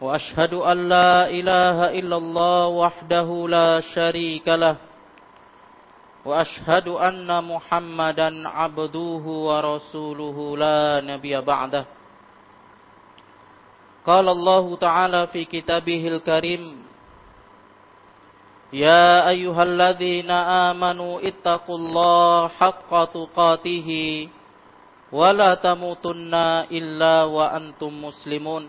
واشهد ان لا اله الا الله وحده لا شريك له واشهد ان محمدا عبده ورسوله لا نبي بعده قال الله تعالى في كتابه الكريم يا ايها الذين امنوا اتقوا الله حق تقاته ولا تموتن الا وانتم مسلمون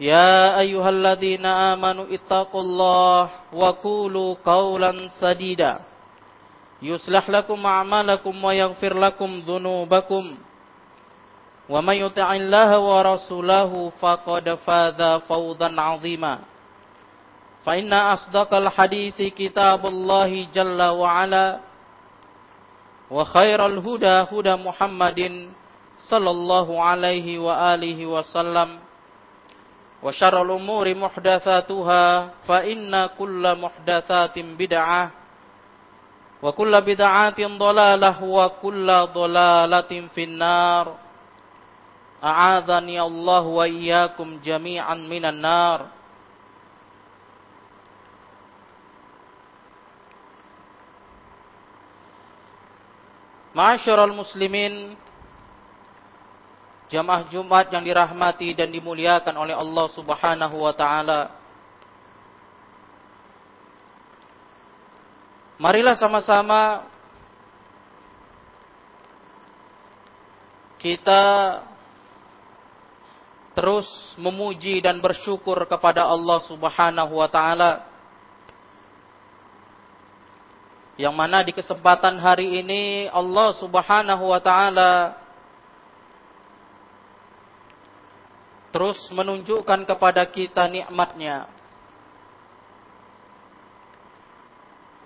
يا أيها الذين آمنوا اتقوا الله وقولوا قولا سديدا يصلح لكم أعمالكم ويغفر لكم ذنوبكم ومن يطع الله ورسوله فقد فاز فوزا عظيما فإن أصدق الحديث كتاب الله جل وعلا وخير الهدى هدى محمد صلى الله عليه وآله وسلم وشر الأمور محدثاتها فإن كل محدثات بدعة وكل بدعات ضلالة وكل ضلالة في النار أعاذني الله وإياكم جميعا من النار معاشر المسلمين jamaah Jumat yang dirahmati dan dimuliakan oleh Allah Subhanahu wa taala. Marilah sama-sama kita terus memuji dan bersyukur kepada Allah Subhanahu wa taala. Yang mana di kesempatan hari ini Allah Subhanahu wa taala terus menunjukkan kepada kita nikmatnya.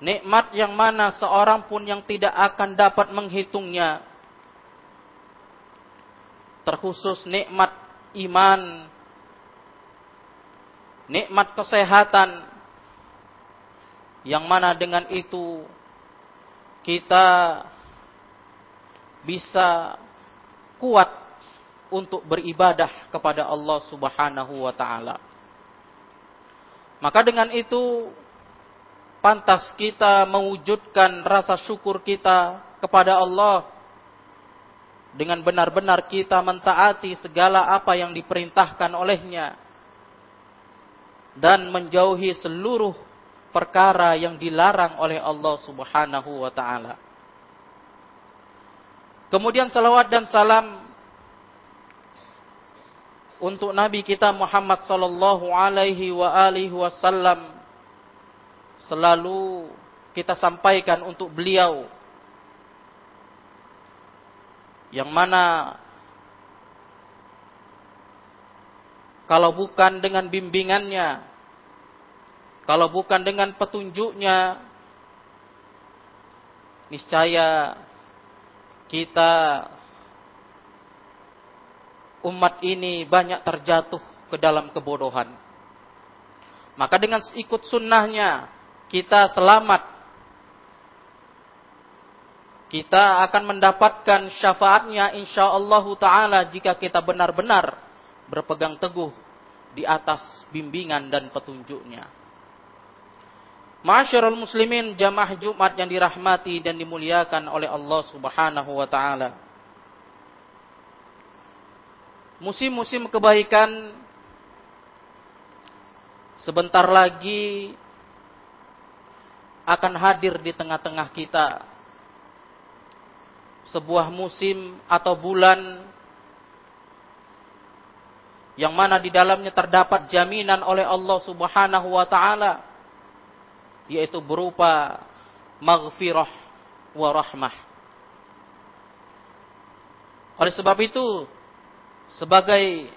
Nikmat yang mana seorang pun yang tidak akan dapat menghitungnya. Terkhusus nikmat iman, nikmat kesehatan, yang mana dengan itu kita bisa kuat untuk beribadah kepada Allah Subhanahu wa taala. Maka dengan itu pantas kita mewujudkan rasa syukur kita kepada Allah dengan benar-benar kita mentaati segala apa yang diperintahkan olehnya dan menjauhi seluruh perkara yang dilarang oleh Allah Subhanahu wa taala. Kemudian salawat dan salam untuk Nabi kita Muhammad sallallahu alaihi wa alihi wasallam selalu kita sampaikan untuk beliau. Yang mana kalau bukan dengan bimbingannya kalau bukan dengan petunjuknya niscaya kita umat ini banyak terjatuh ke dalam kebodohan. Maka dengan ikut sunnahnya, kita selamat. Kita akan mendapatkan syafaatnya insyaAllah ta'ala jika kita benar-benar berpegang teguh di atas bimbingan dan petunjuknya. Masyarul muslimin jamaah Jumat yang dirahmati dan dimuliakan oleh Allah subhanahu wa ta'ala musim-musim kebaikan sebentar lagi akan hadir di tengah-tengah kita. sebuah musim atau bulan yang mana di dalamnya terdapat jaminan oleh Allah Subhanahu wa taala yaitu berupa maghfirah wa rahmah. Oleh sebab itu sebagai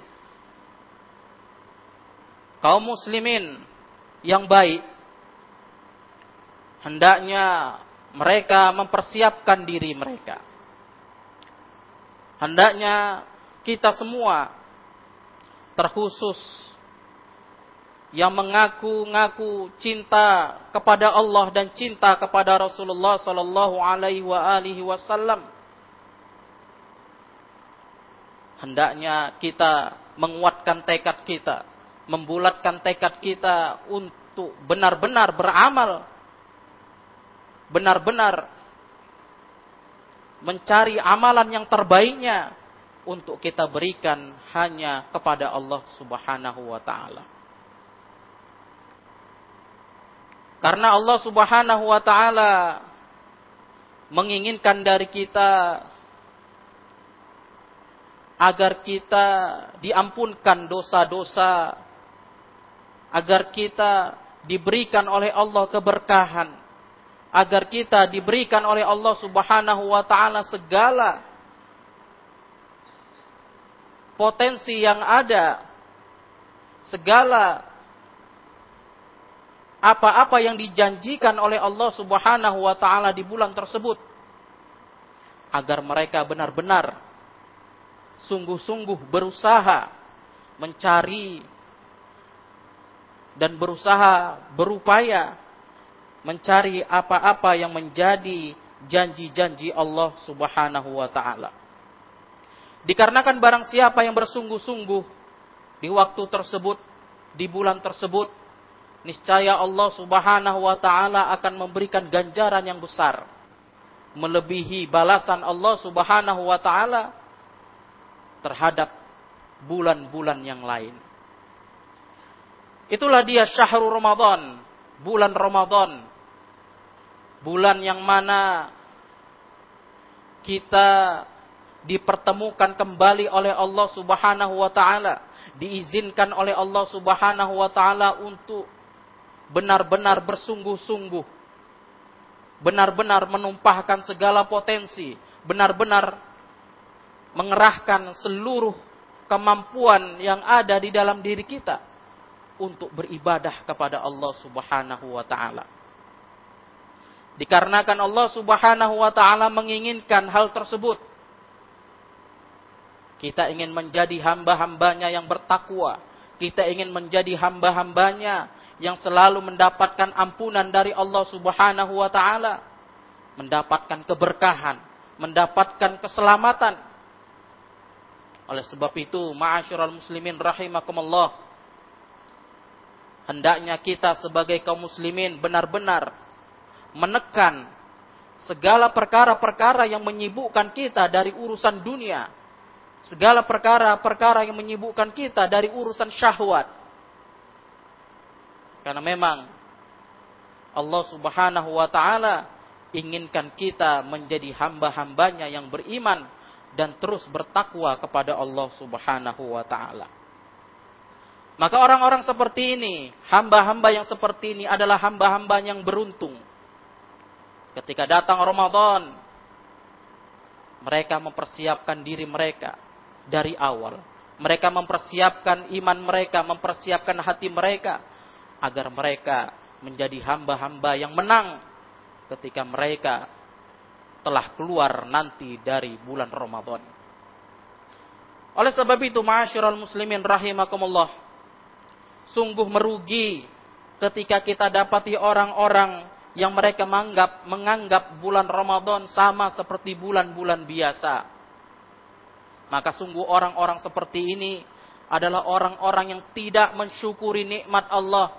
kaum muslimin yang baik hendaknya mereka mempersiapkan diri mereka. Hendaknya kita semua terkhusus yang mengaku-ngaku cinta kepada Allah dan cinta kepada Rasulullah sallallahu alaihi wa alihi wasallam hendaknya kita menguatkan tekad kita membulatkan tekad kita untuk benar-benar beramal benar-benar mencari amalan yang terbaiknya untuk kita berikan hanya kepada Allah Subhanahu wa taala. Karena Allah Subhanahu wa taala menginginkan dari kita agar kita diampunkan dosa-dosa, agar kita diberikan oleh Allah keberkahan, agar kita diberikan oleh Allah Subhanahu wa taala segala potensi yang ada, segala apa-apa yang dijanjikan oleh Allah Subhanahu wa taala di bulan tersebut agar mereka benar-benar sungguh-sungguh berusaha mencari dan berusaha berupaya mencari apa-apa yang menjadi janji-janji Allah Subhanahu wa taala. Dikarenakan barang siapa yang bersungguh-sungguh di waktu tersebut, di bulan tersebut, niscaya Allah Subhanahu wa taala akan memberikan ganjaran yang besar melebihi balasan Allah Subhanahu wa taala terhadap bulan-bulan yang lain. Itulah dia syahrul Ramadan, bulan Ramadan. Bulan yang mana kita dipertemukan kembali oleh Allah Subhanahu wa taala, diizinkan oleh Allah Subhanahu wa taala untuk benar-benar bersungguh-sungguh, benar-benar menumpahkan segala potensi, benar-benar mengerahkan seluruh kemampuan yang ada di dalam diri kita untuk beribadah kepada Allah Subhanahu wa taala. Dikarenakan Allah Subhanahu wa taala menginginkan hal tersebut, kita ingin menjadi hamba-hambanya yang bertakwa. Kita ingin menjadi hamba-hambanya yang selalu mendapatkan ampunan dari Allah subhanahu wa ta'ala. Mendapatkan keberkahan. Mendapatkan keselamatan. Oleh sebab itu, ma'asyiral muslimin rahimakumullah. Hendaknya kita sebagai kaum muslimin benar-benar menekan segala perkara-perkara yang menyibukkan kita dari urusan dunia segala perkara-perkara yang menyibukkan kita dari urusan syahwat. Karena memang Allah Subhanahu wa taala inginkan kita menjadi hamba-hambanya yang beriman dan terus bertakwa kepada Allah Subhanahu wa taala. Maka orang-orang seperti ini, hamba-hamba yang seperti ini adalah hamba-hamba yang beruntung. Ketika datang Ramadan, mereka mempersiapkan diri mereka dari awal. Mereka mempersiapkan iman mereka, mempersiapkan hati mereka agar mereka menjadi hamba-hamba yang menang ketika mereka telah keluar nanti dari bulan Ramadan. Oleh sebab itu, ma'asyiral muslimin rahimakumullah, sungguh merugi ketika kita dapati orang-orang yang mereka menganggap menganggap bulan Ramadan sama seperti bulan-bulan biasa. Maka sungguh orang-orang seperti ini adalah orang-orang yang tidak mensyukuri nikmat Allah.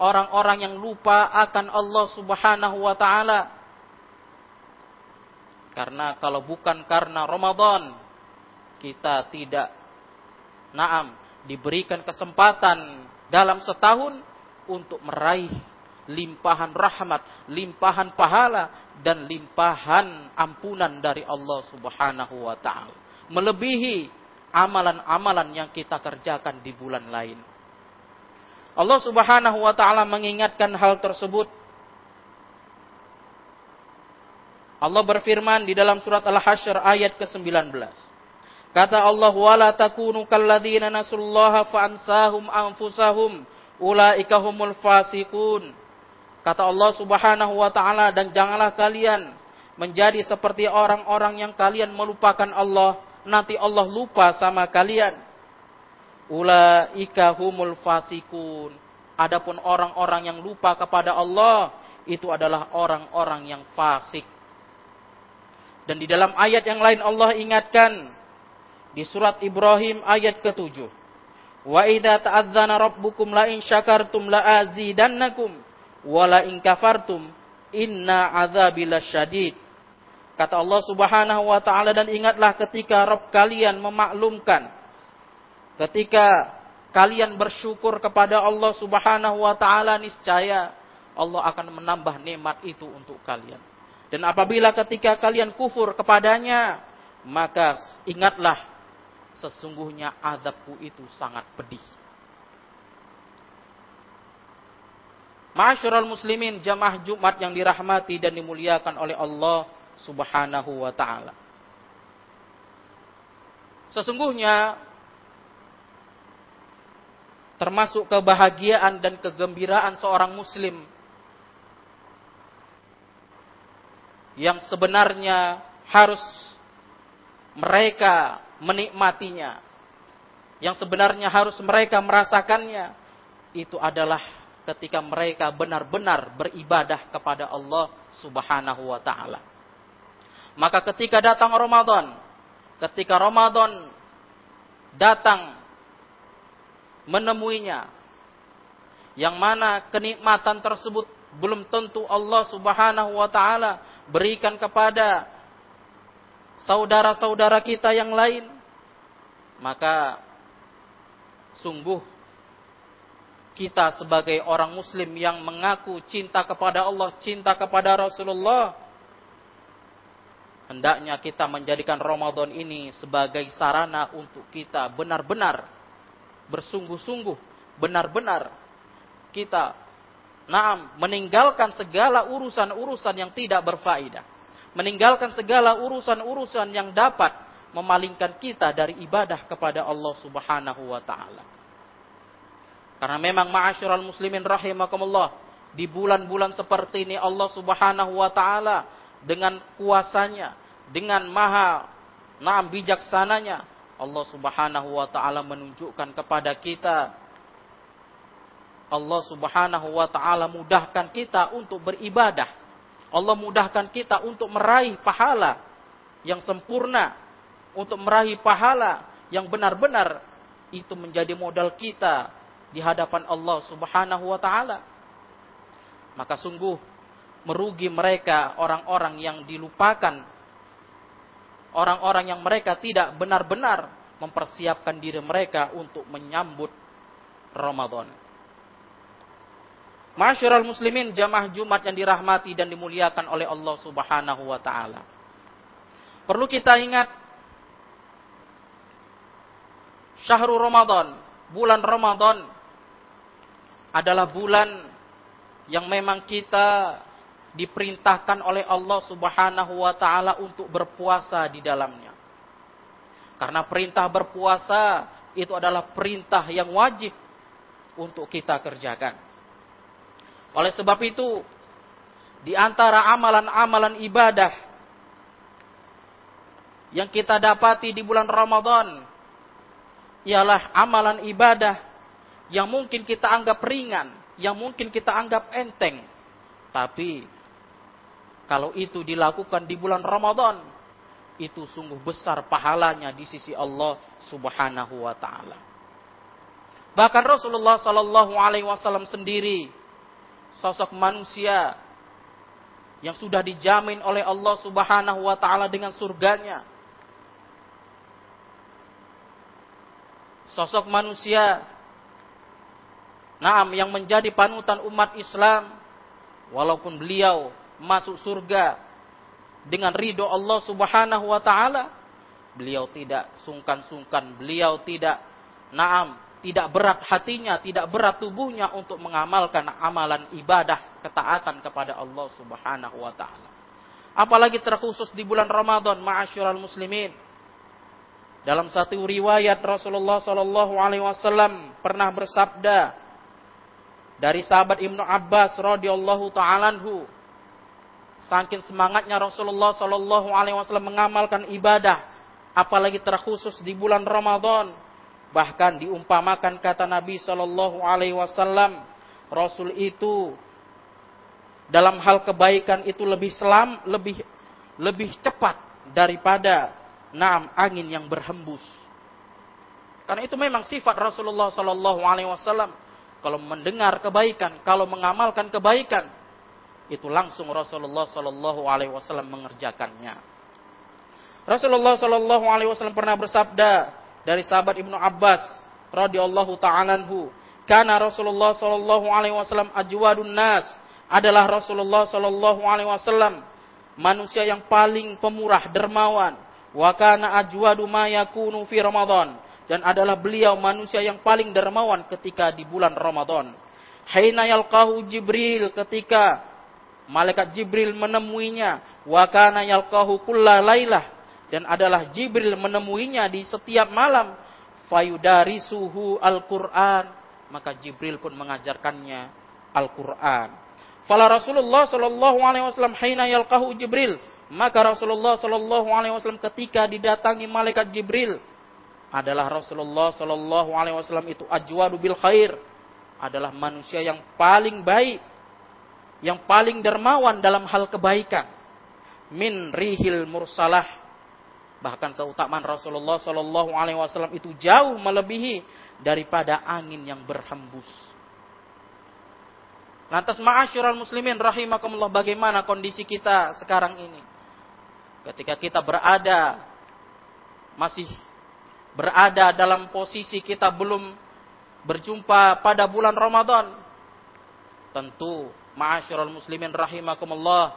Orang-orang yang lupa akan Allah Subhanahu wa taala. Karena kalau bukan karena Ramadan kita tidak naam diberikan kesempatan dalam setahun untuk meraih limpahan rahmat, limpahan pahala dan limpahan ampunan dari Allah Subhanahu wa taala. Melebihi amalan-amalan yang kita kerjakan di bulan lain. Allah Subhanahu wa taala mengingatkan hal tersebut. Allah berfirman di dalam surat Al-Hasyr ayat ke-19. Kata Allah, "Wala takunu kalladzina nasullaha fa'ansahum anfusahum ulaika humul fasiqun." Kata Allah Subhanahu wa taala dan janganlah kalian menjadi seperti orang-orang yang kalian melupakan Allah, nanti Allah lupa sama kalian. Ulaika humul fasikun. Adapun orang-orang yang lupa kepada Allah, itu adalah orang-orang yang fasik. Dan di dalam ayat yang lain Allah ingatkan di surat Ibrahim ayat ke-7. Wa idza ta'adzana rabbukum la in syakartum la azidannakum wala in kafartum inna adzabi lasyadid. Kata Allah Subhanahu wa taala dan ingatlah ketika Rabb kalian memaklumkan ketika kalian bersyukur kepada Allah Subhanahu wa taala niscaya Allah akan menambah nikmat itu untuk kalian. Dan apabila ketika kalian kufur kepadanya, maka ingatlah sesungguhnya azabku itu sangat pedih. Ma'asyiral muslimin jamaah Jumat yang dirahmati dan dimuliakan oleh Allah Subhanahu wa taala. Sesungguhnya termasuk kebahagiaan dan kegembiraan seorang muslim yang sebenarnya harus mereka menikmatinya yang sebenarnya harus mereka merasakannya itu adalah ketika mereka benar-benar beribadah kepada Allah Subhanahu wa taala. Maka ketika datang Ramadan, ketika Ramadan datang menemuinya yang mana kenikmatan tersebut belum tentu Allah Subhanahu wa taala berikan kepada saudara-saudara kita yang lain. Maka sungguh kita sebagai orang muslim yang mengaku cinta kepada Allah, cinta kepada Rasulullah, hendaknya kita menjadikan Ramadan ini sebagai sarana untuk kita benar-benar bersungguh-sungguh, benar-benar kita naam meninggalkan segala urusan-urusan yang tidak berfaedah, meninggalkan segala urusan-urusan yang dapat memalingkan kita dari ibadah kepada Allah Subhanahu wa taala. Karena memang ma'asyiral muslimin rahimakumullah, di bulan-bulan seperti ini Allah Subhanahu wa taala dengan kuasanya, dengan maha naam bijaksananya, Allah Subhanahu wa taala menunjukkan kepada kita Allah Subhanahu wa taala mudahkan kita untuk beribadah. Allah mudahkan kita untuk meraih pahala yang sempurna, untuk meraih pahala yang benar-benar itu menjadi modal kita di hadapan Allah Subhanahu wa taala. Maka sungguh merugi mereka orang-orang yang dilupakan orang-orang yang mereka tidak benar-benar mempersiapkan diri mereka untuk menyambut Ramadan. Masyarul muslimin jamaah Jumat yang dirahmati dan dimuliakan oleh Allah Subhanahu wa taala. Perlu kita ingat Syahrul Ramadan, bulan Ramadan adalah bulan yang memang kita diperintahkan oleh Allah Subhanahu wa taala untuk berpuasa di dalamnya. Karena perintah berpuasa itu adalah perintah yang wajib untuk kita kerjakan. Oleh sebab itu, di antara amalan-amalan ibadah yang kita dapati di bulan Ramadan ialah amalan ibadah yang mungkin kita anggap ringan, yang mungkin kita anggap enteng. Tapi kalau itu dilakukan di bulan Ramadan, itu sungguh besar pahalanya di sisi Allah Subhanahu wa taala. Bahkan Rasulullah sallallahu alaihi wasallam sendiri sosok manusia yang sudah dijamin oleh Allah Subhanahu wa taala dengan surganya. Sosok manusia Naam yang menjadi panutan umat Islam walaupun beliau masuk surga dengan ridho Allah Subhanahu wa taala, beliau tidak sungkan-sungkan, beliau tidak naam, tidak berat hatinya, tidak berat tubuhnya untuk mengamalkan amalan ibadah ketaatan kepada Allah Subhanahu wa taala. Apalagi terkhusus di bulan Ramadan, ma'asyiral muslimin. Dalam satu riwayat Rasulullah Shallallahu alaihi wasallam pernah bersabda dari sahabat Ibnu Abbas radhiyallahu taalaanhu saking semangatnya Rasulullah Shallallahu alaihi wasallam mengamalkan ibadah apalagi terkhusus di bulan Ramadan bahkan diumpamakan kata Nabi Shallallahu alaihi wasallam Rasul itu dalam hal kebaikan itu lebih selam lebih lebih cepat daripada Naam, angin yang berhembus. Karena itu memang sifat Rasulullah Sallallahu Alaihi Wasallam. Kalau mendengar kebaikan, kalau mengamalkan kebaikan, itu langsung Rasulullah Sallallahu Alaihi Wasallam mengerjakannya. Rasulullah Sallallahu Alaihi Wasallam pernah bersabda dari sahabat Ibnu Abbas radhiyallahu taalaanhu, karena Rasulullah Sallallahu Alaihi Wasallam ajwadun nas. Adalah Rasulullah Sallallahu Alaihi Wasallam manusia yang paling pemurah dermawan. Wa kana ajwadu ma yakunu fi Ramadan. Dan adalah beliau manusia yang paling dermawan ketika di bulan Ramadan. Haina yalqahu Jibril ketika malaikat Jibril menemuinya, wa kana yalqahu lailah dan adalah Jibril menemuinya di setiap malam. Fayudarisuhu Al-Qur'an. Maka Jibril pun mengajarkannya Al-Qur'an. Fala Rasulullah sallallahu alaihi wasallam haina yalqahu Jibril. Maka Rasulullah Shallallahu Alaihi Wasallam ketika didatangi malaikat Jibril adalah Rasulullah Shallallahu Alaihi Wasallam itu ajwadu bil khair. Adalah manusia yang paling baik, yang paling dermawan dalam hal kebaikan. Min rihil mursalah bahkan keutamaan Rasulullah Shallallahu Alaihi Wasallam itu jauh melebihi daripada angin yang berhembus. Lantas ma'asyiral muslimin rahimakumullah bagaimana kondisi kita sekarang ini? ketika kita berada masih berada dalam posisi kita belum berjumpa pada bulan Ramadan tentu ma'asyiral muslimin rahimakumullah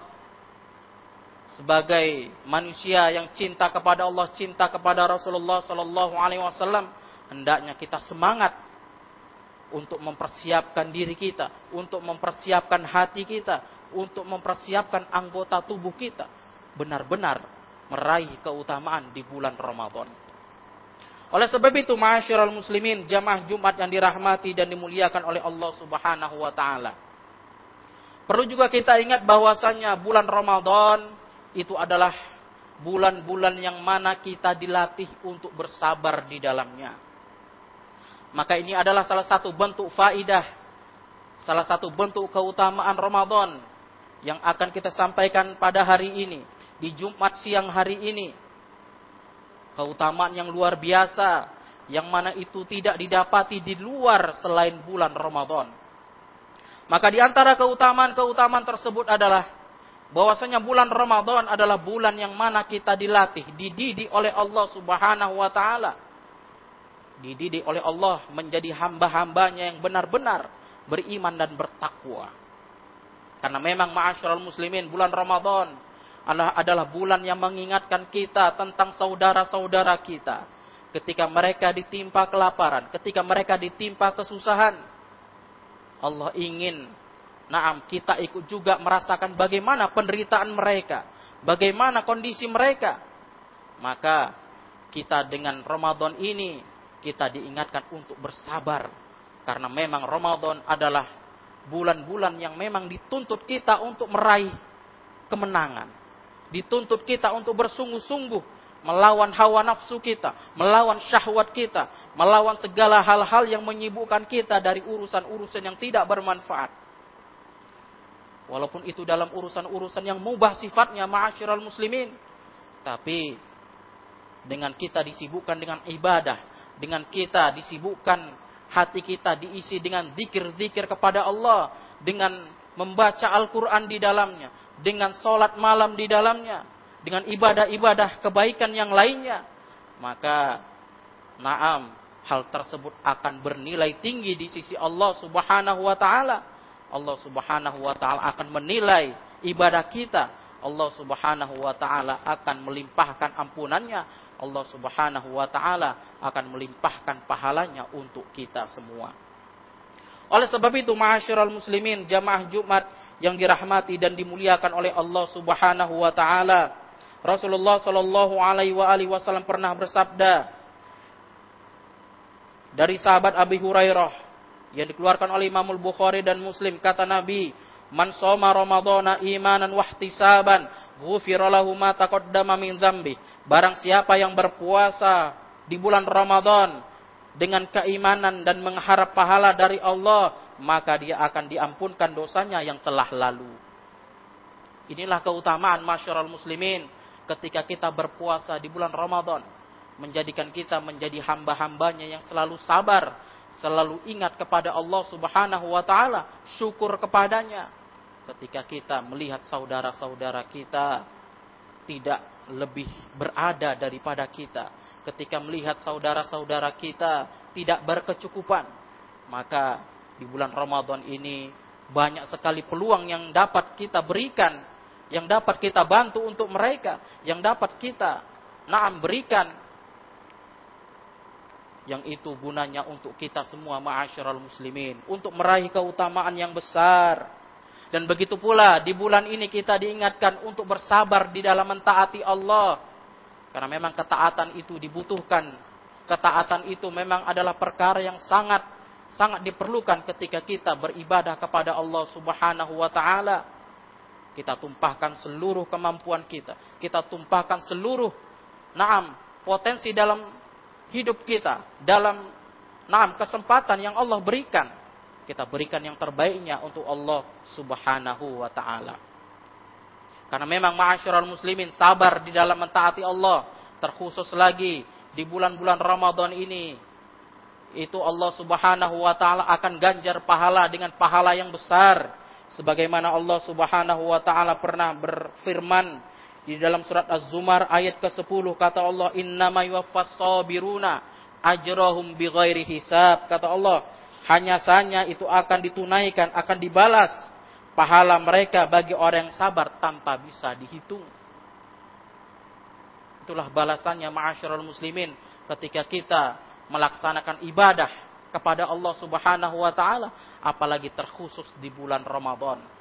sebagai manusia yang cinta kepada Allah, cinta kepada Rasulullah sallallahu alaihi wasallam, hendaknya kita semangat untuk mempersiapkan diri kita, untuk mempersiapkan hati kita, untuk mempersiapkan anggota tubuh kita benar-benar meraih keutamaan di bulan Ramadan. Oleh sebab itu, ma'asyiral muslimin, jamaah Jumat yang dirahmati dan dimuliakan oleh Allah Subhanahu wa taala. Perlu juga kita ingat bahwasanya bulan Ramadan itu adalah bulan-bulan yang mana kita dilatih untuk bersabar di dalamnya. Maka ini adalah salah satu bentuk faidah, salah satu bentuk keutamaan Ramadan yang akan kita sampaikan pada hari ini di Jumat siang hari ini. Keutamaan yang luar biasa yang mana itu tidak didapati di luar selain bulan Ramadan. Maka di antara keutamaan-keutamaan tersebut adalah bahwasanya bulan Ramadan adalah bulan yang mana kita dilatih, dididik oleh Allah Subhanahu wa taala. Dididik oleh Allah menjadi hamba-hambanya yang benar-benar beriman dan bertakwa. Karena memang ma'asyiral muslimin bulan Ramadan adalah bulan yang mengingatkan kita tentang saudara-saudara kita. Ketika mereka ditimpa kelaparan, ketika mereka ditimpa kesusahan, Allah ingin, naam kita ikut juga merasakan bagaimana penderitaan mereka, bagaimana kondisi mereka. Maka kita dengan Ramadan ini kita diingatkan untuk bersabar karena memang Ramadan adalah bulan-bulan yang memang dituntut kita untuk meraih kemenangan Dituntut kita untuk bersungguh-sungguh melawan hawa nafsu kita, melawan syahwat kita, melawan segala hal-hal yang menyibukkan kita dari urusan-urusan yang tidak bermanfaat. Walaupun itu dalam urusan-urusan yang mubah sifatnya ma'asyiral muslimin. Tapi dengan kita disibukkan dengan ibadah, dengan kita disibukkan hati kita diisi dengan zikir-zikir kepada Allah, dengan membaca Al-Quran di dalamnya, dengan sholat malam di dalamnya, dengan ibadah-ibadah kebaikan yang lainnya, maka naam hal tersebut akan bernilai tinggi di sisi Allah Subhanahu wa taala. Allah Subhanahu wa taala akan menilai ibadah kita. Allah Subhanahu wa taala akan melimpahkan ampunannya. Allah Subhanahu wa taala akan melimpahkan pahalanya untuk kita semua. Oleh sebab itu, ma'asyiral muslimin, jamaah Jumat yang dirahmati dan dimuliakan oleh Allah Subhanahu wa taala. Rasulullah Shallallahu alaihi wasallam pernah bersabda dari sahabat Abi Hurairah yang dikeluarkan oleh Imam Bukhari dan Muslim kata Nabi, "Man shoma Ramadhana imanan wahtisaban, ghufira lahu ma taqaddama min dzambi." Barang siapa yang berpuasa di bulan Ramadan dengan keimanan dan mengharap pahala dari Allah, maka dia akan diampunkan dosanya yang telah lalu. Inilah keutamaan masyarakat muslimin ketika kita berpuasa di bulan Ramadan. Menjadikan kita menjadi hamba-hambanya yang selalu sabar, selalu ingat kepada Allah subhanahu wa ta'ala, syukur kepadanya. Ketika kita melihat saudara-saudara kita tidak lebih berada daripada kita, ketika melihat saudara-saudara kita tidak berkecukupan, maka di bulan Ramadan ini banyak sekali peluang yang dapat kita berikan, yang dapat kita bantu untuk mereka, yang dapat kita naam berikan yang itu gunanya untuk kita semua ma'asyiral muslimin untuk meraih keutamaan yang besar dan begitu pula di bulan ini kita diingatkan untuk bersabar di dalam mentaati Allah karena memang ketaatan itu dibutuhkan. Ketaatan itu memang adalah perkara yang sangat sangat diperlukan ketika kita beribadah kepada Allah Subhanahu wa taala. Kita tumpahkan seluruh kemampuan kita. Kita tumpahkan seluruh naam potensi dalam hidup kita, dalam naam kesempatan yang Allah berikan. Kita berikan yang terbaiknya untuk Allah Subhanahu wa taala. Karena memang ma'asyiral muslimin sabar di dalam mentaati Allah. Terkhusus lagi di bulan-bulan Ramadan ini. Itu Allah subhanahu wa ta'ala akan ganjar pahala dengan pahala yang besar. Sebagaimana Allah subhanahu wa ta'ala pernah berfirman di dalam surat Az-Zumar ayat ke-10 kata Allah innama yuwaffas sabiruna ajrahum bighairi hisab kata Allah hanya saja itu akan ditunaikan akan dibalas pahala mereka bagi orang yang sabar tanpa bisa dihitung. Itulah balasannya ma'asyiral muslimin ketika kita melaksanakan ibadah kepada Allah Subhanahu wa taala apalagi terkhusus di bulan Ramadan.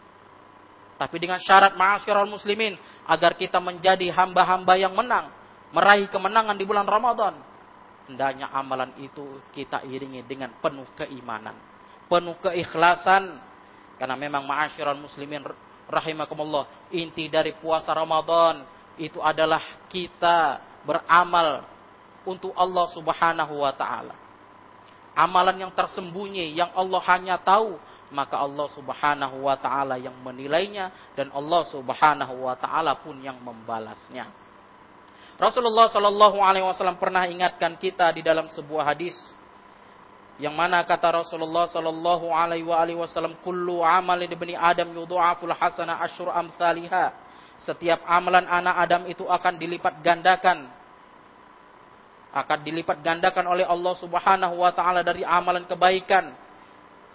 Tapi dengan syarat ma'asyiral muslimin agar kita menjadi hamba-hamba yang menang, meraih kemenangan di bulan Ramadan. Hendaknya amalan itu kita iringi dengan penuh keimanan, penuh keikhlasan, karena memang ma'asyiral muslimin rahimakumullah, inti dari puasa Ramadan itu adalah kita beramal untuk Allah Subhanahu wa taala. Amalan yang tersembunyi yang Allah hanya tahu, maka Allah Subhanahu wa taala yang menilainya dan Allah Subhanahu wa taala pun yang membalasnya. Rasulullah Shallallahu alaihi wasallam pernah ingatkan kita di dalam sebuah hadis yang mana kata Rasulullah sallallahu alaihi wasallam kullu amalin ibni adam yudha'aful hasana asyur amsalihha setiap amalan anak Adam itu akan dilipat gandakan. Akan dilipat gandakan oleh Allah Subhanahu wa taala dari amalan kebaikan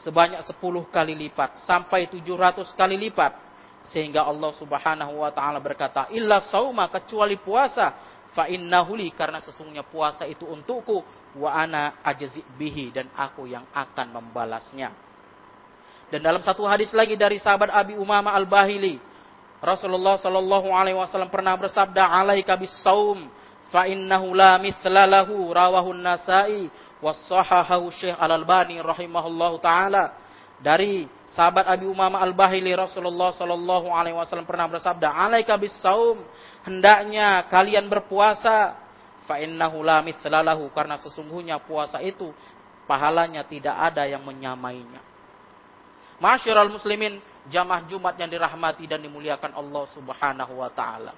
sebanyak 10 kali lipat sampai 700 kali lipat sehingga Allah Subhanahu wa taala berkata illa sauma kecuali puasa fa innahuli karena sesungguhnya puasa itu untukku wa ana ajzi bihi dan aku yang akan membalasnya. Dan dalam satu hadis lagi dari sahabat Abi Umama Al-Bahili, Rasulullah Shallallahu alaihi wasallam pernah bersabda, "Alaika bis-saum fa innahu la mithla lahu." Rawahu An-Nasa'i wa sahahahu Syekh Al-Albani rahimahullahu taala. Dari sahabat Abi Umama Al-Bahili Rasulullah Shallallahu alaihi wasallam pernah bersabda, "Alaika bis-saum." Hendaknya kalian berpuasa fa innahu la mithlalahu karena sesungguhnya puasa itu pahalanya tidak ada yang menyamainya. Masyiral muslimin, jamaah Jumat yang dirahmati dan dimuliakan Allah Subhanahu wa taala.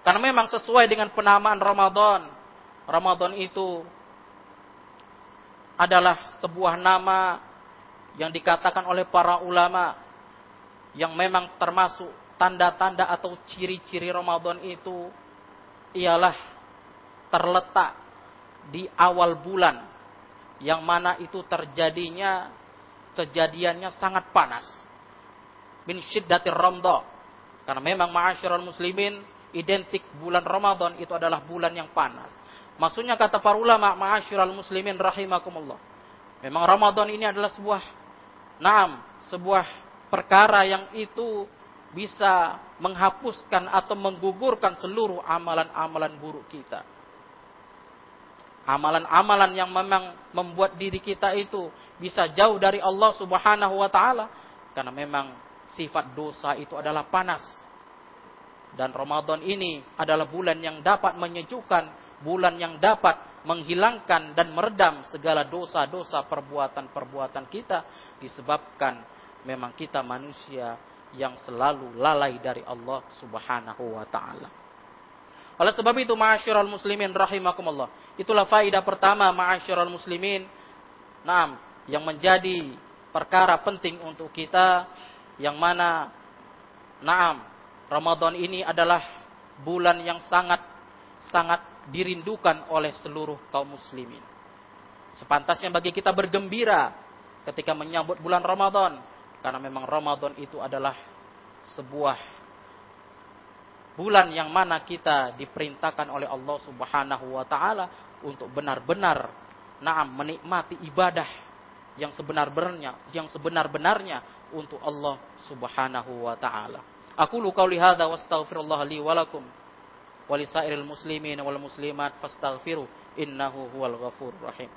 Karena memang sesuai dengan penamaan Ramadan. Ramadan itu adalah sebuah nama yang dikatakan oleh para ulama yang memang termasuk tanda-tanda atau ciri-ciri Ramadan itu ialah terletak di awal bulan yang mana itu terjadinya kejadiannya sangat panas. Min syiddatir ramdha. Karena memang ma'asyiral muslimin identik bulan Ramadan itu adalah bulan yang panas. Maksudnya kata para ulama ma'asyiral muslimin rahimakumullah. Memang Ramadan ini adalah sebuah naam, sebuah perkara yang itu bisa menghapuskan atau menggugurkan seluruh amalan-amalan buruk kita. Amalan-amalan yang memang membuat diri kita itu bisa jauh dari Allah Subhanahu wa taala karena memang sifat dosa itu adalah panas. Dan Ramadan ini adalah bulan yang dapat menyejukkan, bulan yang dapat menghilangkan dan meredam segala dosa-dosa perbuatan-perbuatan kita disebabkan memang kita manusia yang selalu lalai dari Allah Subhanahu wa taala. Oleh sebab itu ma'asyiral muslimin rahimakumullah. Itulah faedah pertama ma'asyiral muslimin. Naam, yang menjadi perkara penting untuk kita yang mana naam Ramadan ini adalah bulan yang sangat sangat dirindukan oleh seluruh kaum muslimin. Sepantasnya bagi kita bergembira ketika menyambut bulan Ramadan karena memang Ramadan itu adalah sebuah bulan yang mana kita diperintahkan oleh Allah Subhanahu wa taala untuk benar-benar naam menikmati ibadah yang sebenar-benarnya yang sebenar-benarnya untuk Allah Subhanahu wa taala. Aku lukau lihada wa astaghfirullah li walakum wa li sairil muslimin wal muslimat fastaghfiru innahu huwal ghafur rahim.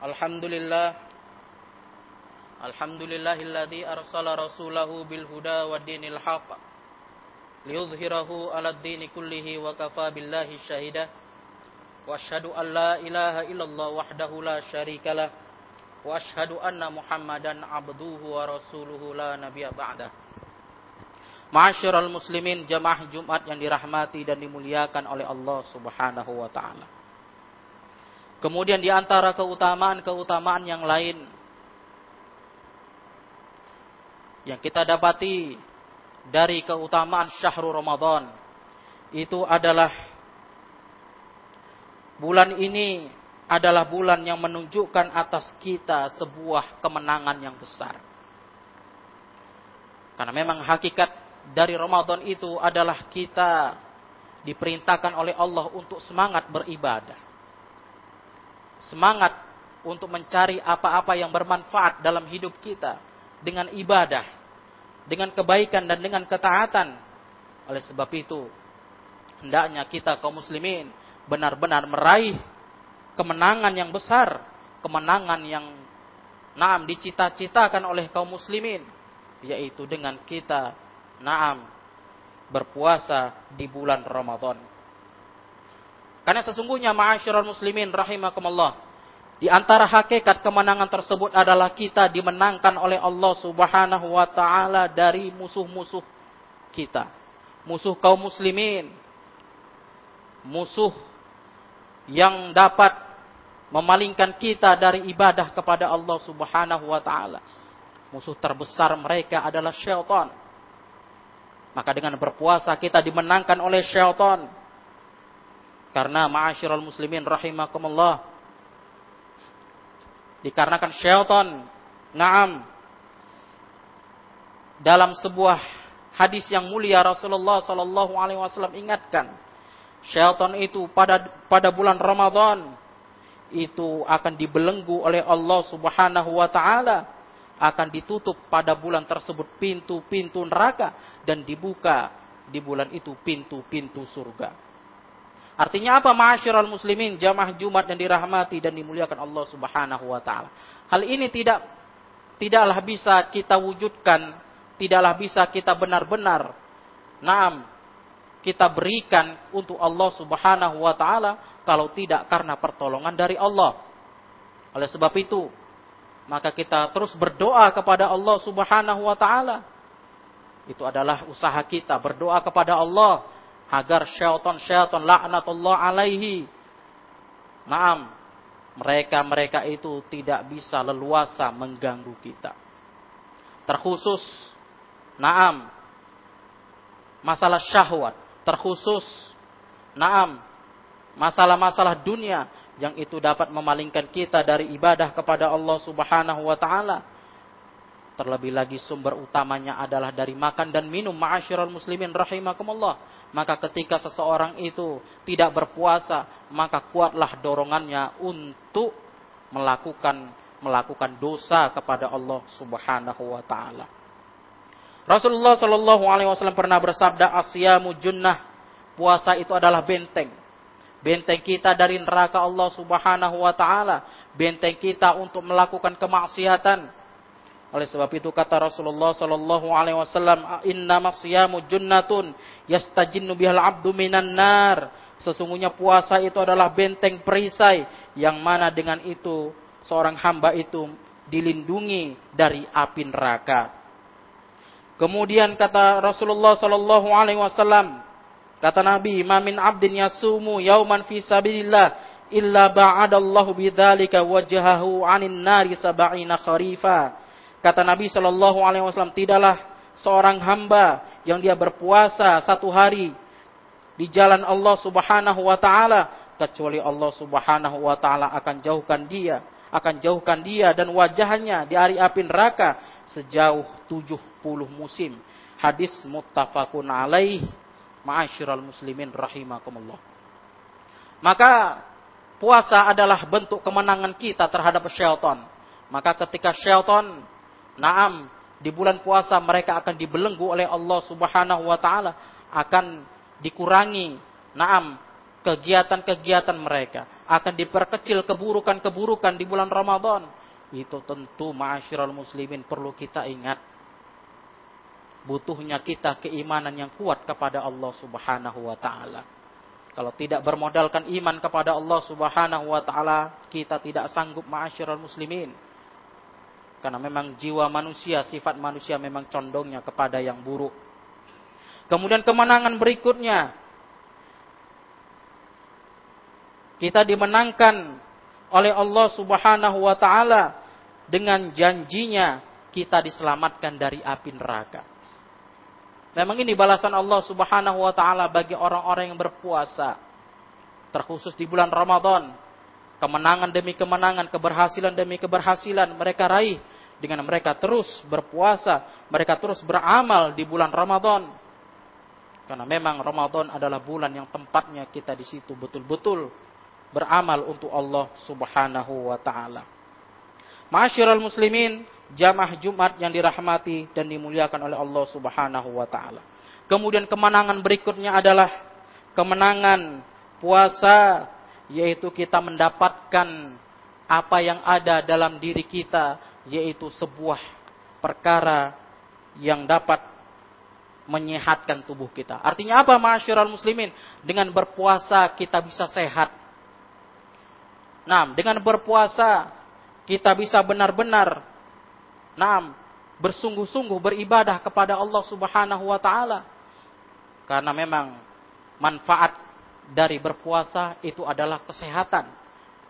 Alhamdulillah Alhamdulillahilladzi arsala rasulahu bil huda wa dinil liyuzhirahu liyudhhirahu 'ala ad-dini kullihi wa kafa billahi syahida wa asyhadu an la ilaha illallah wahdahu la syarikalah wa asyhadu anna muhammadan abduhu wa rasuluhu la nabiyya ba'da Ma'asyiral muslimin jamaah Jumat yang dirahmati dan dimuliakan oleh Allah Subhanahu wa taala. Kemudian di antara keutamaan-keutamaan yang lain yang kita dapati dari keutamaan syahrul Ramadan itu adalah bulan ini adalah bulan yang menunjukkan atas kita sebuah kemenangan yang besar. Karena memang hakikat dari Ramadan itu adalah kita diperintahkan oleh Allah untuk semangat beribadah semangat untuk mencari apa-apa yang bermanfaat dalam hidup kita dengan ibadah, dengan kebaikan dan dengan ketaatan. Oleh sebab itu, hendaknya kita kaum muslimin benar-benar meraih kemenangan yang besar, kemenangan yang naam dicita-citakan oleh kaum muslimin, yaitu dengan kita naam berpuasa di bulan Ramadan. Karena sesungguhnya ma'asyiral muslimin rahimakumullah. Di antara hakikat kemenangan tersebut adalah kita dimenangkan oleh Allah Subhanahu wa taala dari musuh-musuh kita. Musuh kaum muslimin. Musuh yang dapat memalingkan kita dari ibadah kepada Allah Subhanahu wa taala. Musuh terbesar mereka adalah syaitan. Maka dengan berpuasa kita dimenangkan oleh syaitan karena ma'asyiral muslimin rahimakumullah. Dikarenakan syaitan, naam, dalam sebuah hadis yang mulia Rasulullah sallallahu alaihi wasallam ingatkan, syaitan itu pada pada bulan Ramadan itu akan dibelenggu oleh Allah Subhanahu wa taala, akan ditutup pada bulan tersebut pintu-pintu neraka dan dibuka di bulan itu pintu-pintu surga. Artinya apa ma'asyiral muslimin, jamaah Jumat yang dirahmati dan dimuliakan Allah Subhanahu wa taala. Hal ini tidak tidaklah bisa kita wujudkan, tidaklah bisa kita benar-benar naam kita berikan untuk Allah Subhanahu wa taala kalau tidak karena pertolongan dari Allah. Oleh sebab itu, maka kita terus berdoa kepada Allah Subhanahu wa taala. Itu adalah usaha kita berdoa kepada Allah agar syaitan-syaitan laknatullah alaihi Naam mereka-mereka itu tidak bisa leluasa mengganggu kita. Terkhusus, naam, masalah syahwat. Terkhusus, naam, masalah-masalah dunia yang itu dapat memalingkan kita dari ibadah kepada Allah Subhanahu wa taala. Terlebih lagi sumber utamanya adalah dari makan dan minum ma'asyiral muslimin rahimakumullah. Maka ketika seseorang itu tidak berpuasa, maka kuatlah dorongannya untuk melakukan melakukan dosa kepada Allah Subhanahu wa taala. Rasulullah Shallallahu alaihi wasallam pernah bersabda, "Asyamu junnah." Puasa itu adalah benteng. Benteng kita dari neraka Allah Subhanahu wa taala, benteng kita untuk melakukan kemaksiatan. Oleh sebab itu kata Rasulullah sallallahu alaihi wasallam, "Inna masyamu junnatun yastajinnu bihal 'abdu minan nar." Sesungguhnya puasa itu adalah benteng perisai yang mana dengan itu seorang hamba itu dilindungi dari api neraka. Kemudian kata Rasulullah sallallahu alaihi wasallam, Kata Nabi, "Mamin abdin yasumu yauman fi sabilillah illa ba'adallahu bidzalika wajhahu 'anil nari sab'ina kharifa." Kata Nabi sallallahu alaihi wasallam, tidaklah seorang hamba yang dia berpuasa satu hari di jalan Allah Subhanahu wa taala kecuali Allah Subhanahu wa taala akan jauhkan dia, akan jauhkan dia dan wajahnya di hari api neraka sejauh 70 musim. Hadis muttafaqun alaih Ma'asyiral muslimin rahimakumullah. Maka puasa adalah bentuk kemenangan kita terhadap syaitan. Maka ketika syaitan naam di bulan puasa mereka akan dibelenggu oleh Allah Subhanahu wa taala akan dikurangi naam kegiatan-kegiatan mereka akan diperkecil keburukan-keburukan di bulan Ramadan itu tentu ma'asyiral muslimin perlu kita ingat butuhnya kita keimanan yang kuat kepada Allah Subhanahu wa taala. Kalau tidak bermodalkan iman kepada Allah Subhanahu wa taala, kita tidak sanggup ma'asyiral muslimin. Karena memang jiwa manusia, sifat manusia memang condongnya kepada yang buruk. Kemudian kemenangan berikutnya. Kita dimenangkan oleh Allah Subhanahu wa taala dengan janjinya kita diselamatkan dari api neraka. Memang ini balasan Allah Subhanahu wa taala bagi orang-orang yang berpuasa. Terkhusus di bulan Ramadan. Kemenangan demi kemenangan, keberhasilan demi keberhasilan mereka raih dengan mereka terus berpuasa, mereka terus beramal di bulan Ramadan. Karena memang Ramadan adalah bulan yang tempatnya kita di situ betul-betul beramal untuk Allah Subhanahu wa taala. Masyiral muslimin, jamaah Jumat yang dirahmati dan dimuliakan oleh Allah Subhanahu wa taala. Kemudian kemenangan berikutnya adalah kemenangan puasa yaitu kita mendapatkan apa yang ada dalam diri kita yaitu sebuah perkara yang dapat menyehatkan tubuh kita. Artinya apa masyiral muslimin? Dengan berpuasa kita bisa sehat. Nah, dengan berpuasa kita bisa benar-benar Naam, bersungguh-sungguh beribadah kepada Allah Subhanahu wa taala. Karena memang manfaat dari berpuasa itu adalah kesehatan,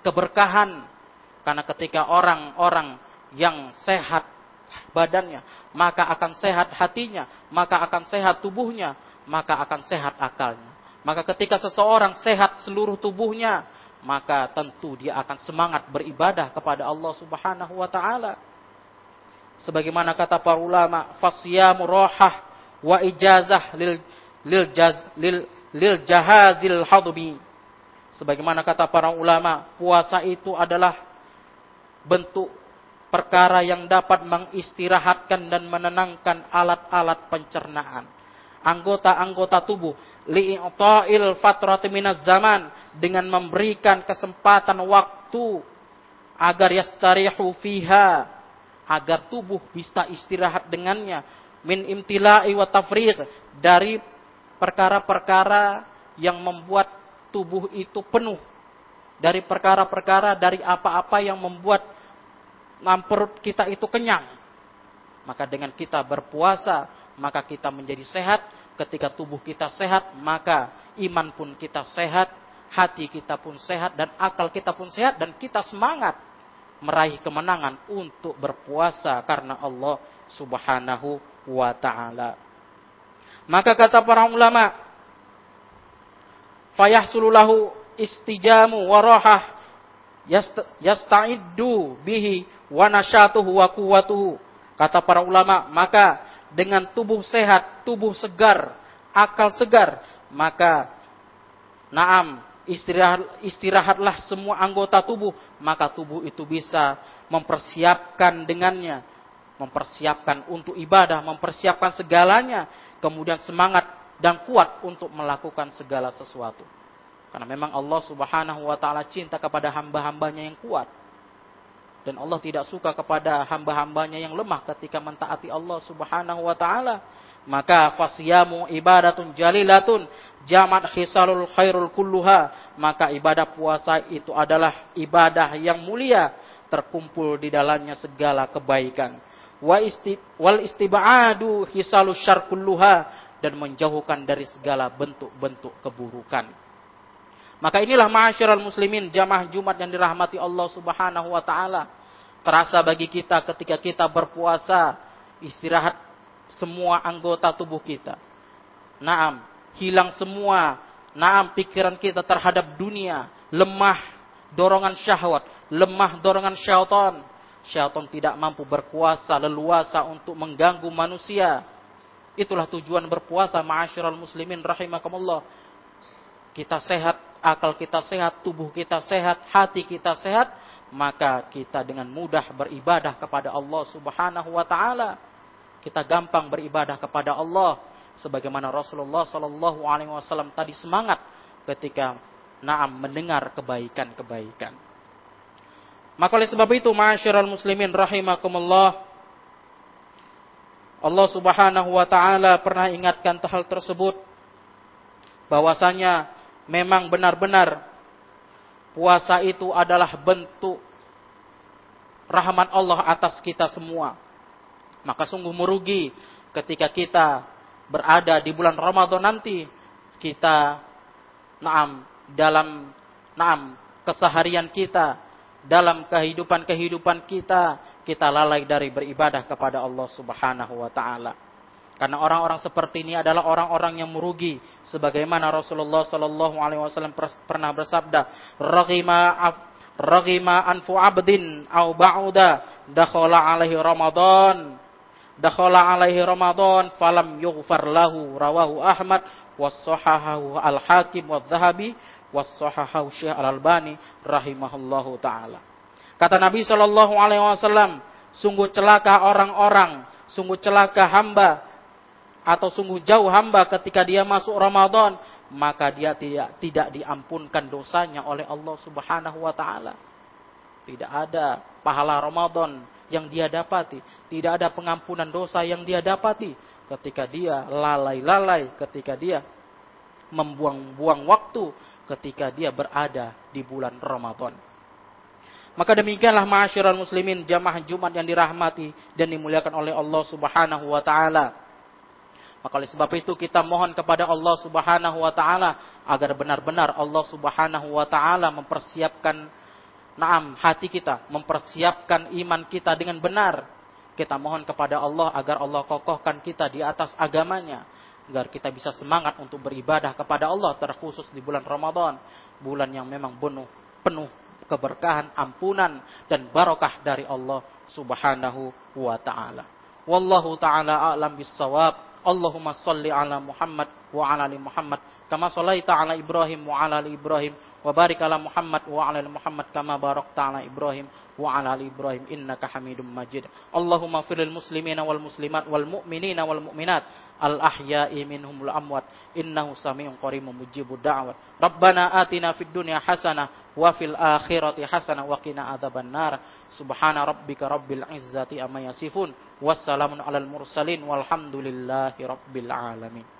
keberkahan. Karena ketika orang-orang yang sehat badannya, maka akan sehat hatinya, maka akan sehat tubuhnya, maka akan sehat akalnya. Maka ketika seseorang sehat seluruh tubuhnya, maka tentu dia akan semangat beribadah kepada Allah Subhanahu wa taala sebagaimana kata para ulama fasyamu rohah wa ijazah lil lil, jaz, lil, lil jahazil hadbi. Sebagaimana kata para ulama puasa itu adalah bentuk perkara yang dapat mengistirahatkan dan menenangkan alat-alat pencernaan. Anggota-anggota tubuh li'ta'il fatrati minaz zaman dengan memberikan kesempatan waktu agar yastarihu fiha agar tubuh bisa istirahat dengannya. Min imtila'i wa tafriq dari perkara-perkara yang membuat tubuh itu penuh. Dari perkara-perkara dari apa-apa yang membuat perut kita itu kenyang. Maka dengan kita berpuasa maka kita menjadi sehat. Ketika tubuh kita sehat maka iman pun kita sehat hati kita pun sehat dan akal kita pun sehat dan kita semangat meraih kemenangan untuk berpuasa karena Allah Subhanahu wa taala. Maka kata para ulama, fayahsululahu istijamu wa rahah yasta'iddu bihi wa nasyatuhu wa. Kata para ulama, maka dengan tubuh sehat, tubuh segar, akal segar, maka naam istirahat, istirahatlah semua anggota tubuh, maka tubuh itu bisa mempersiapkan dengannya, mempersiapkan untuk ibadah, mempersiapkan segalanya, kemudian semangat dan kuat untuk melakukan segala sesuatu. Karena memang Allah Subhanahu wa taala cinta kepada hamba-hambanya yang kuat. Dan Allah tidak suka kepada hamba-hambanya yang lemah ketika mentaati Allah Subhanahu wa taala maka fasyamu ibadatun jalilatun jamat khisalul khairul kulluha maka ibadah puasa itu adalah ibadah yang mulia terkumpul di dalamnya segala kebaikan wa wal istibadu khisalus syar kulluha dan menjauhkan dari segala bentuk-bentuk keburukan maka inilah ma'asyiral muslimin jamaah Jumat yang dirahmati Allah Subhanahu wa taala terasa bagi kita ketika kita berpuasa istirahat semua anggota tubuh kita. Naam, hilang semua naam pikiran kita terhadap dunia, lemah dorongan syahwat, lemah dorongan syaitan. Syaitan tidak mampu berkuasa leluasa untuk mengganggu manusia. Itulah tujuan berpuasa ma'asyiral muslimin rahimakumullah. Kita sehat, akal kita sehat, tubuh kita sehat, hati kita sehat, maka kita dengan mudah beribadah kepada Allah Subhanahu wa taala kita gampang beribadah kepada Allah sebagaimana Rasulullah Shallallahu Alaihi Wasallam tadi semangat ketika naam mendengar kebaikan-kebaikan. Maka oleh sebab itu, masyarakat muslimin rahimakumullah, Allah Subhanahu wa taala pernah ingatkan hal tersebut. Bahwasanya memang benar-benar puasa itu adalah bentuk rahmat Allah atas kita semua. Maka sungguh merugi ketika kita berada di bulan Ramadan nanti kita naam dalam naam keseharian kita dalam kehidupan-kehidupan kita kita lalai dari beribadah kepada Allah Subhanahu wa taala. Karena orang-orang seperti ini adalah orang-orang yang merugi sebagaimana Rasulullah sallallahu alaihi wasallam pernah bersabda, "Raghima raghima anfu abdin au ba'uda dakhala alaihi Ramadan dakhala alaihi Ramadan falam yughfar lahu rawahu Ahmad was-sahahahu al-Hakim wadh-Dhahabi was-sahahahu Syekh Al-Albani rahimahullahu taala. Kata Nabi sallallahu alaihi wasallam, sungguh celaka orang-orang, sungguh celaka hamba atau sungguh jauh hamba ketika dia masuk Ramadan, maka dia tidak tidak diampunkan dosanya oleh Allah Subhanahu wa taala. Tidak ada pahala Ramadan yang dia dapati. Tidak ada pengampunan dosa yang dia dapati ketika dia lalai-lalai, ketika dia membuang-buang waktu, ketika dia berada di bulan Ramadan. Maka demikianlah ma'asyiral muslimin jamaah Jumat yang dirahmati dan dimuliakan oleh Allah Subhanahu wa taala. Maka oleh sebab itu kita mohon kepada Allah Subhanahu wa taala agar benar-benar Allah Subhanahu wa taala mempersiapkan naam hati kita, mempersiapkan iman kita dengan benar. Kita mohon kepada Allah agar Allah kokohkan kita di atas agamanya. Agar kita bisa semangat untuk beribadah kepada Allah terkhusus di bulan Ramadan. Bulan yang memang penuh, penuh keberkahan, ampunan, dan barokah dari Allah subhanahu wa ta'ala. Wallahu ta'ala a'lam bisawab. Allahumma salli ala Muhammad wa ala ali Muhammad. Kama sallaita ala Ibrahim wa ala Ibrahim wa barik ala Muhammad wa ala Muhammad kama barakta ala Ibrahim wa ala Ibrahim innaka Hamidum Majid. Allahumma firil muslimina wal muslimat wal mu'minina wal mu'minat al ahya'i minhum wal amwat innahu samiun qaribun mujibud da'wat. Rabbana atina fid dunya hasanah wa fil akhirati hasanah wa qina adzaban nar. Subhana rabbika rabbil izzati amma yasifun wassalamun alal mursalin walhamdulillahi rabbil alamin.